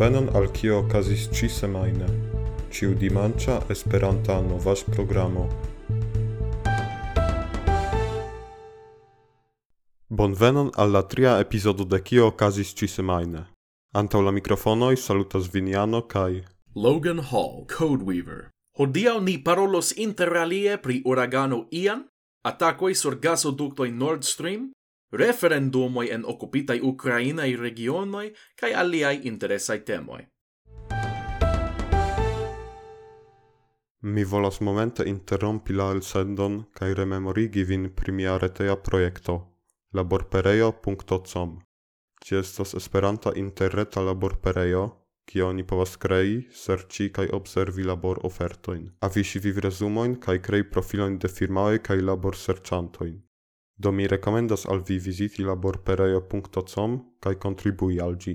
Bonvenon al kio okazis ĉi semajne, ĉiu dimanĉa Esperanta novaĵ-programo. Bonvenon al la tria epizodo de kio okazis ĉi semajne. Antaŭ la mikrofonoj salutas Viniano kaj Logan Hall, Codeweaver. Hodiaŭ ni parolos interalie pri uragano Ian, atakoj sur gasoduktoj Nord Stream referendumoi en okupitaj ukrainaj regionoj kaj aliai interesai temoi. Mi volas momente interrompi la elsendon kaj rememorigi vin primia retea proiecto, projekto laborpereo.com. Ĝi estas Esperanta interreta laborpereo, kie oni povas krei, serĉi kaj observi labor ofertojn, afiŝi vivrezumojn kaj krei profilojn de firmaoj kaj laborserĉantojn. Do mi rekomendas al vi viziti laborpereo.com kaj kontribui al gi.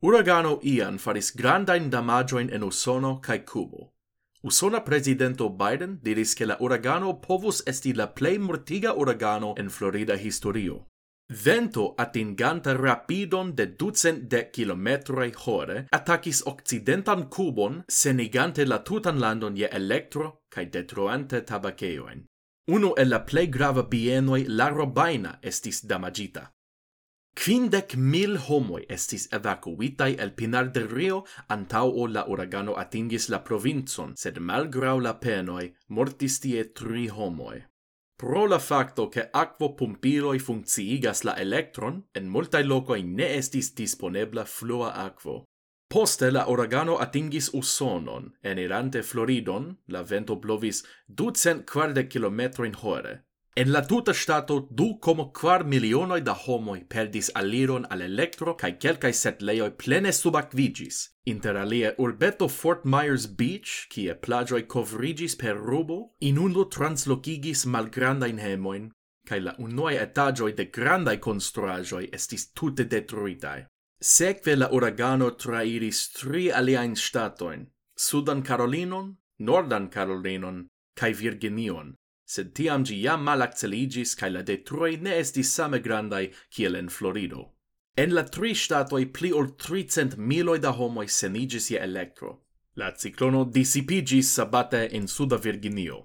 Uragano Ian faris grandain damagioin en Usono kaj Kubo. Usona presidento Biden diris ke la uragano povus esti la plej mortiga uragano en Florida historio. Vento atinganta rapidon de ducent de kilometroi hore attacis occidentan Cubon, senigante la tutan landon je electro cae detruante tabaceoen. Uno el la plei grava bienoi la Robaina estis damagita. Quindec mil homoi estis evacuitai el Pinar del Rio antau o la uragano atingis la provinzon, sed malgrau la penoi mortis tie tri homoi. Pro la facto che aquo pumpiloi funcciigas la electron, en multae locoi ne estis disponebla flua aquo. Poste la uragano atingis Usonon, enirante Floridon, la vento blovis 240 km in hore, En la tuta stato du como quar milionoi da homoi perdis aliron al electro cae quelcae setleioi plene subacvigis. Inter alie urbeto Fort Myers Beach, cie plagioi covrigis per rubo, inundo translocigis malgrandain hemoin, cae la unuae etagioi de grandai construagioi estis tute detruitae. Sekve la uragano trairis tri aliaen statoin, Sudan Carolinon, Nordan Carolinon, cae Virginion, sed tiam gi jam malacceligis cae la detrui ne estis same grandai kiel en Florido. En la tri statoi pli ol 300 miloi da homoi senigis je electro. La ciclono disipigis sabate in Suda Virginio.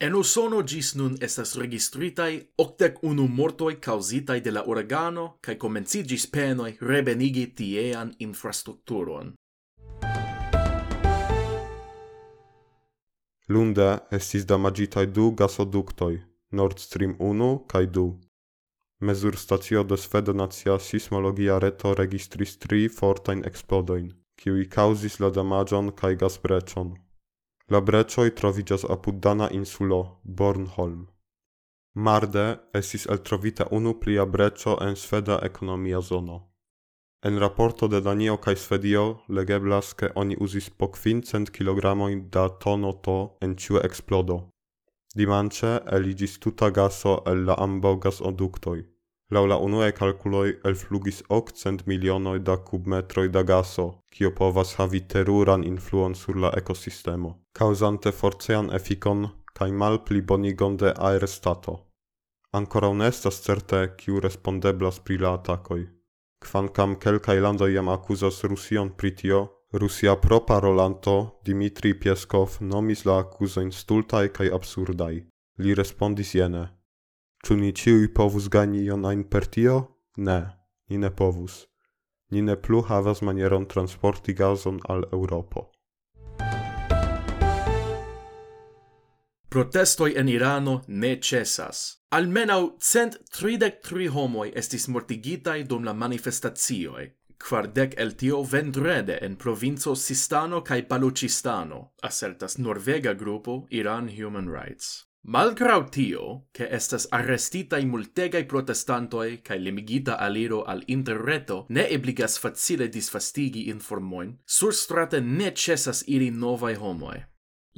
En Usono gis nun estas registritai 81 mortoi causitai de la uragano cae comencigis penoi rebenigi tiean infrastrukturon. Lunde estis damagitai du gasoduktoj, Nord Stream 1 kaj 2. Mezurstacio de Svedonacia Sismologia Reto registris tri fortajn eksplodojn, kiui causis la damagion kaj gasbreĉon. La brecioi troviĝas apud dana insulo Bornholm. Marde estis eltrovita unu plia brecio en sveda ekonomia zono. En rapporto de Danio kaj Svedio legeblas ke oni uzis po kvincent kilogramojn da tono to en ĉiu eksplodo. Dimanĉe eliĝis tuta gaso el la ambaŭ gasoduktoj. Laŭ la unuaj kalkuloj elflugis okcent milionoj da kubmetroj da gaso, kio povas havi teruran influon sur la ekosistemo, kaŭzante forcean efikon kaj malpli bonigon de aerstato. Ankoraŭ ne estas certe, kiu respondeblas pri la atakoj. Kvankam kelkai landoi jam accusas Rusion pri Rusia pro parolanto Dimitri Pieskov nomis la accusoin stultai kai absurdai. Li respondis jene. Ču ni ciui povus gani ion ein per? Ne, ni ne povus. Ni ne plu havas manieron transporti gazon al Europo. Protestoi en Irano ne cesas. Almenau cent tridec tri homoi estis mortigitai dum la manifestazioi, quardec el tio vendrede en provinco Sistano cae Baluchistano, assertas Norvega grupo Iran Human Rights. Malgrau tio, che estas arrestitai multegai protestantoi cae limigita aliro al interreto ne ebligas facile disfastigi informoin, sur strate ne cesas iri novai homoi.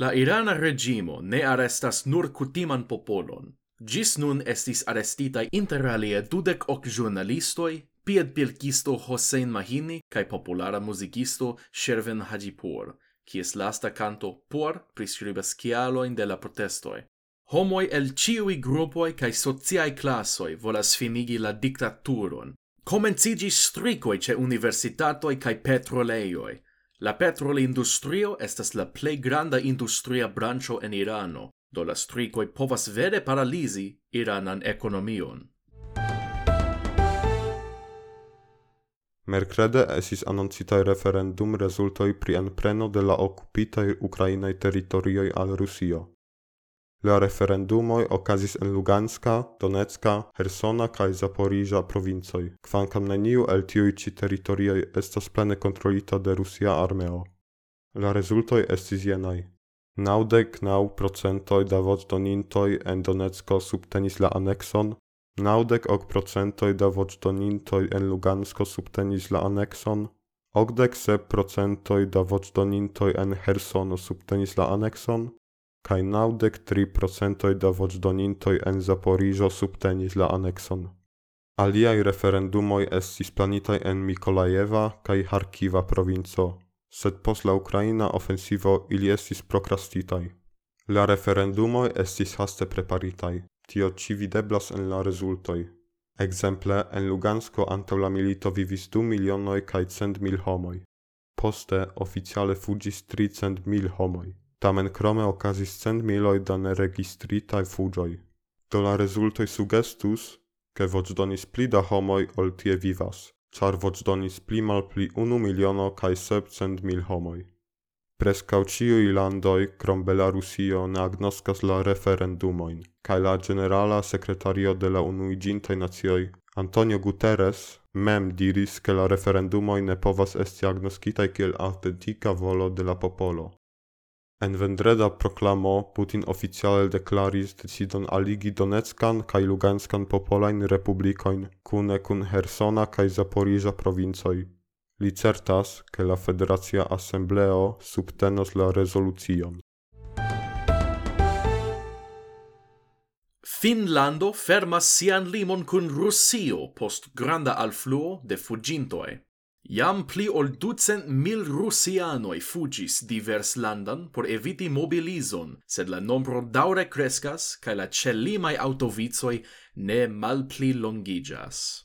La Irana regimo ne arrestas nur kutiman popolon. Gis nun estis arrestitai inter alie dudec ok giornalistoi, piedpilkisto Hossein Mahini cae populara musicisto Shervin Hajipur, kies lasta canto por prescribas kialoin de la protestoi. Homoi el ciui gruppoi cae sociae classoi volas finigi la dictaturon. Comencigi stricoi ce universitatoi cae petroleioi, La petrolindustrio estas la plej granda industria branĉo en Irano, do la strikoj povas vere paralizi iranan ekonomion. Merkrede esis anoncitaj referendum rezultoj pri enpreno de la okupitaj ukrainaj teritorioj al Rusio. La referendumoi okazis en Luganska, Donetska, Hersona kai Zaporizia provincoi, kvankam neniu el tiui ci territorioi estas plene kontrolita de Rusia armeo. La rezultoi estis jenai. Naudek nau procentoi da voĉdonintoj en Donecko subtenis la anexon, naudek ok procentoi da voĉdonintoj en Lugansko subtenis la anexon, okdek sep procentoi da voĉdonintoj en Hersono subtenis la anexon, kai naudek tri procentoj da voĉdonintoj en Zaporiĝo subtenis la anekson. Aliaj referendumoj estis planitaj en Mikolajeva kaj Harkiva provinco, sed post la ukraina ofensivo ili estis prokrastitaj. La referendumoj estis haste preparitaj, tio ĉi videblas en la rezultoj. Ekzemple en Lugansko antaŭ la milito vivis du milionoj kaj cent mil homoj. Poste oficiale fuĝis tricent mil homoj. Tamen krome okazis cent miloi da neregistritai fugioi. Do la rezultoi sugestus, ke voĉdonis pli da homoi ol tie vivas, char voĉdonis pli mal pli unu miliono kai sepcent mil homoi. Prescau ciui landoi, krom Belarusio, ne agnoscas la referendumoin, kai la generala secretario de la unuigintai nazioi, Antonio Guterres, mem diris ke la referendumoi ne povas esti agnoscitai kiel autentica volo de la popolo, En vendreda proclamo Putin oficiale declaris decidon aligi Donetskan kaj Luganskan popolajn republikojn kune kun Hersona kaj Zaporiza provincoj. Li certas, ke la Federacia Assembleo subtenos la rezolucion. Finlando fermas sian limon kun Rusio post granda alfluo de fugintoi. Iam pli ol ducent mil russianoi fugis divers landan por eviti mobilizon, sed la nombro daure crescas, cae la celimai autovizoi ne malpli longigas.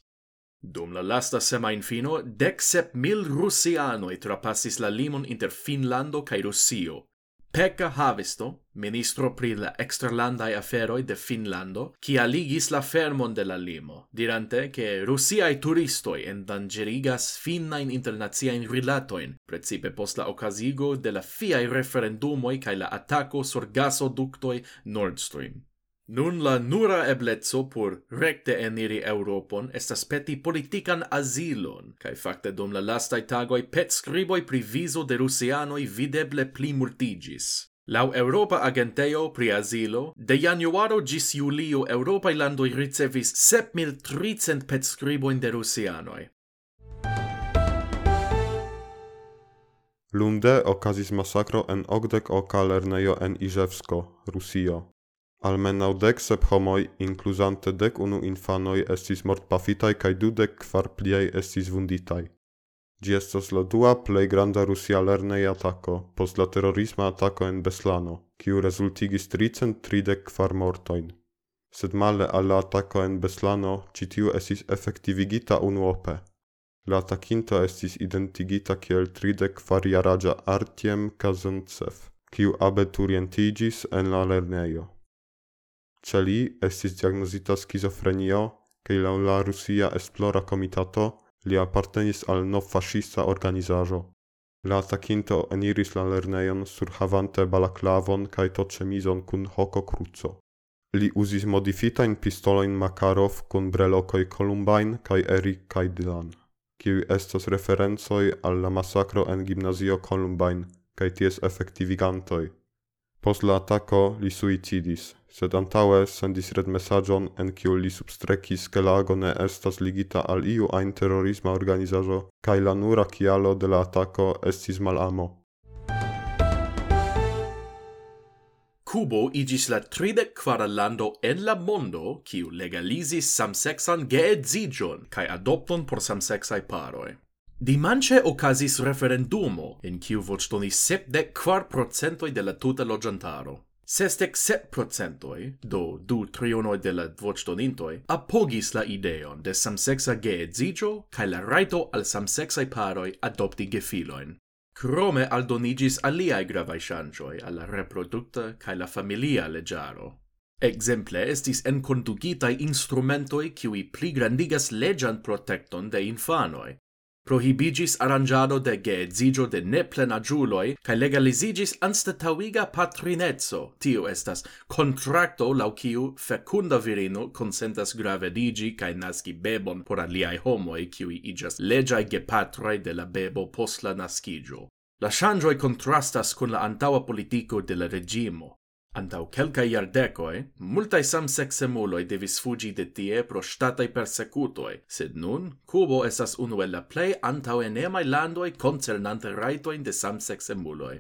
Dum la lasta sema infino, dec sep mil russianoi trapassis la limon inter Finlando cae Russio, Pekka Havisto, ministro pri la exterlandai aferoi de Finlando, qui aligis la fermon de la limo, dirante che russiai turistoi endangerigas finnain internaziain rilatoin, precipe post la ocasigo de la fiai referendumoi cae la attaco sur gasoductoi Nord Stream. Nun la nura eblezzo por recte eniri Europon estas peti politikan azilon, kai fakte dum la lastai tagoi pet scriboi pri vizo de rusianoj videble plimultiĝis. Lau Europa Agenteo pri Azilo, de januaro gis julio Europai landoi ricevis 7300 petskribojn de rusianoj. Lunde okazis masakro en Ogdek o Kalernejo en Iżewsko, Rusio. Almenau dec sep homoi, inclusante dec unu infanoi, estis mortpafitaj kaj dudec kvar pliei estis vunditai. Gi estos la dua plei granda rusia lerneja atako post la terrorisma atako en Beslano, kiu resultigis tricent tridec kvar mortoin. Sed male al atako en Beslano citiu estis efektivigita unuope. La atakinto estis identigita kiel tridek kvarjaraĝa Artiem Kazantsev, kiu abeturientigis en la lernejo. Ĉe li estis diagnozita schizofrenio, kaj laŭ la Rusia Esplora Komitato li apartenis al novfaŝista organizaĵo. La atakinto eniris la lernejon surhavante balaklavon kaj toĉemizon kun hoko kruco. Li uzis modifitajn pistolojn Makarov kun brelokoj Columbine kaj Eric kaj Dylan, kiuj estas referencoj al la masakro en gimnazio Columbine kaj ties efektivigantoj. Post la atako li suicidis, sed antaue sendis messagion en kiu li substrekis ke la ago ne estas ligita al iu ajn terorisma organizajo, kaj la nura kialo de la atako estis malamo. Kubo igis la tridek kvara lando en la mondo kiu legalizis samseksan geedziĝon kaj adopton por samseksaj paroj. Dimanche ocasis referendumo, in kiu voĉdonis sepdek kvar procentoj de la tuta loĝantaro. Sesdek sep procentoj, do du trionoi de la voĉdonintoj, apogis la ideon de samsexa geedzigio cae la raito al samsexai paroi adopti gefiloin. Crome aldonigis aliae gravae ŝanĝoj alla reproducta cae la familia legiaro. Exemple estis instrumentoi qui pli grandigas leĝan protecton de infanoi, prohibigis arrangiado de geedzigio de neplenagiuloi, cae legalizigis anstatawiga patrinezzo, tio estas contracto lau ciu fecunda virino consentas gravedigi cae nasci bebon por aliai homoi ciui igas legiai gepatrae de la bebo post la nascigio. La shangioi contrastas con la antaua politico de la regimo. Antau quelcae iardecoe, multae samsexemuloi devis fugi de tie pro statai persecutoi, sed nun Cubo esas unu el la plei antauenemai landoi concernante raitoin de samsexemuloi.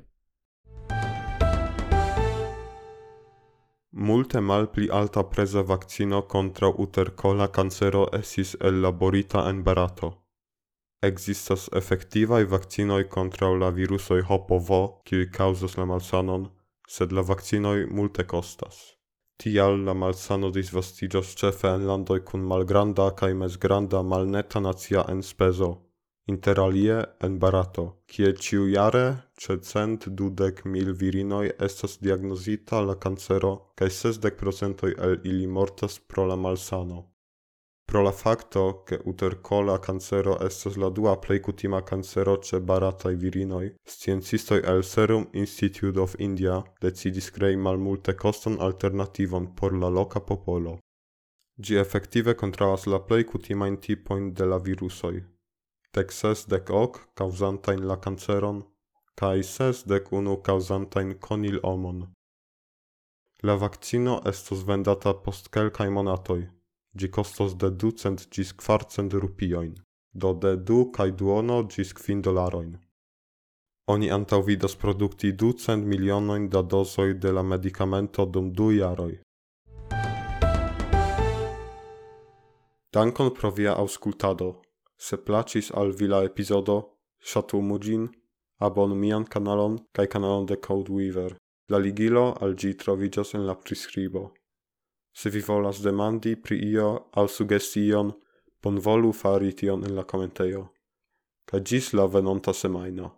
Multe malpli alta presa vaccino contra utercola cancero esis elaborita en barato existas effectivae vaccinoi contra la virusoi HPV, qui causas la malsanon, sed la vaccinoj multe costas. Tial la malsano disvastiĝos ĉefe en landoj kun malgranda kaj mezgranda malneta nacia enspezo, interalie en Barato, kie ĉiujare ĉe cent dudek mil virinoj estas diagnozita la kancero kaj sesdek procentoj el ili mortas pro la malsano. pro la facto che utercola cancero estas la dua plei cutima cancero ce baratai virinoi, sciencistoi el Serum Institute of India decidis krei malmulte coston alternativon por la loca popolo. Gi effective contravas la plej kutimajn tipoin de la virusoi. Dec ses dec hoc causantain la canceron, cae ses dec unu causantain conil omon. La vaccino estos vendata post quelcae monatoi, gi costos de ducent gis quarcent rupioin, do de du cae duono gis quin dolaroin. Oni antau vidos producti ducent milionoin da dosoi de la medicamento dum du jaroi. Dankon pro via auscultado. Se placis al vila episodo, shatu mugin, abon mian kanalon kai kanalon de Code Weaver. La ligilo al gi trovigas en la prescribo. Se vi volas demandi pri io al sugestion, bonvolu fari tion en la commenteio. Kaj ĝis la venonta semaino.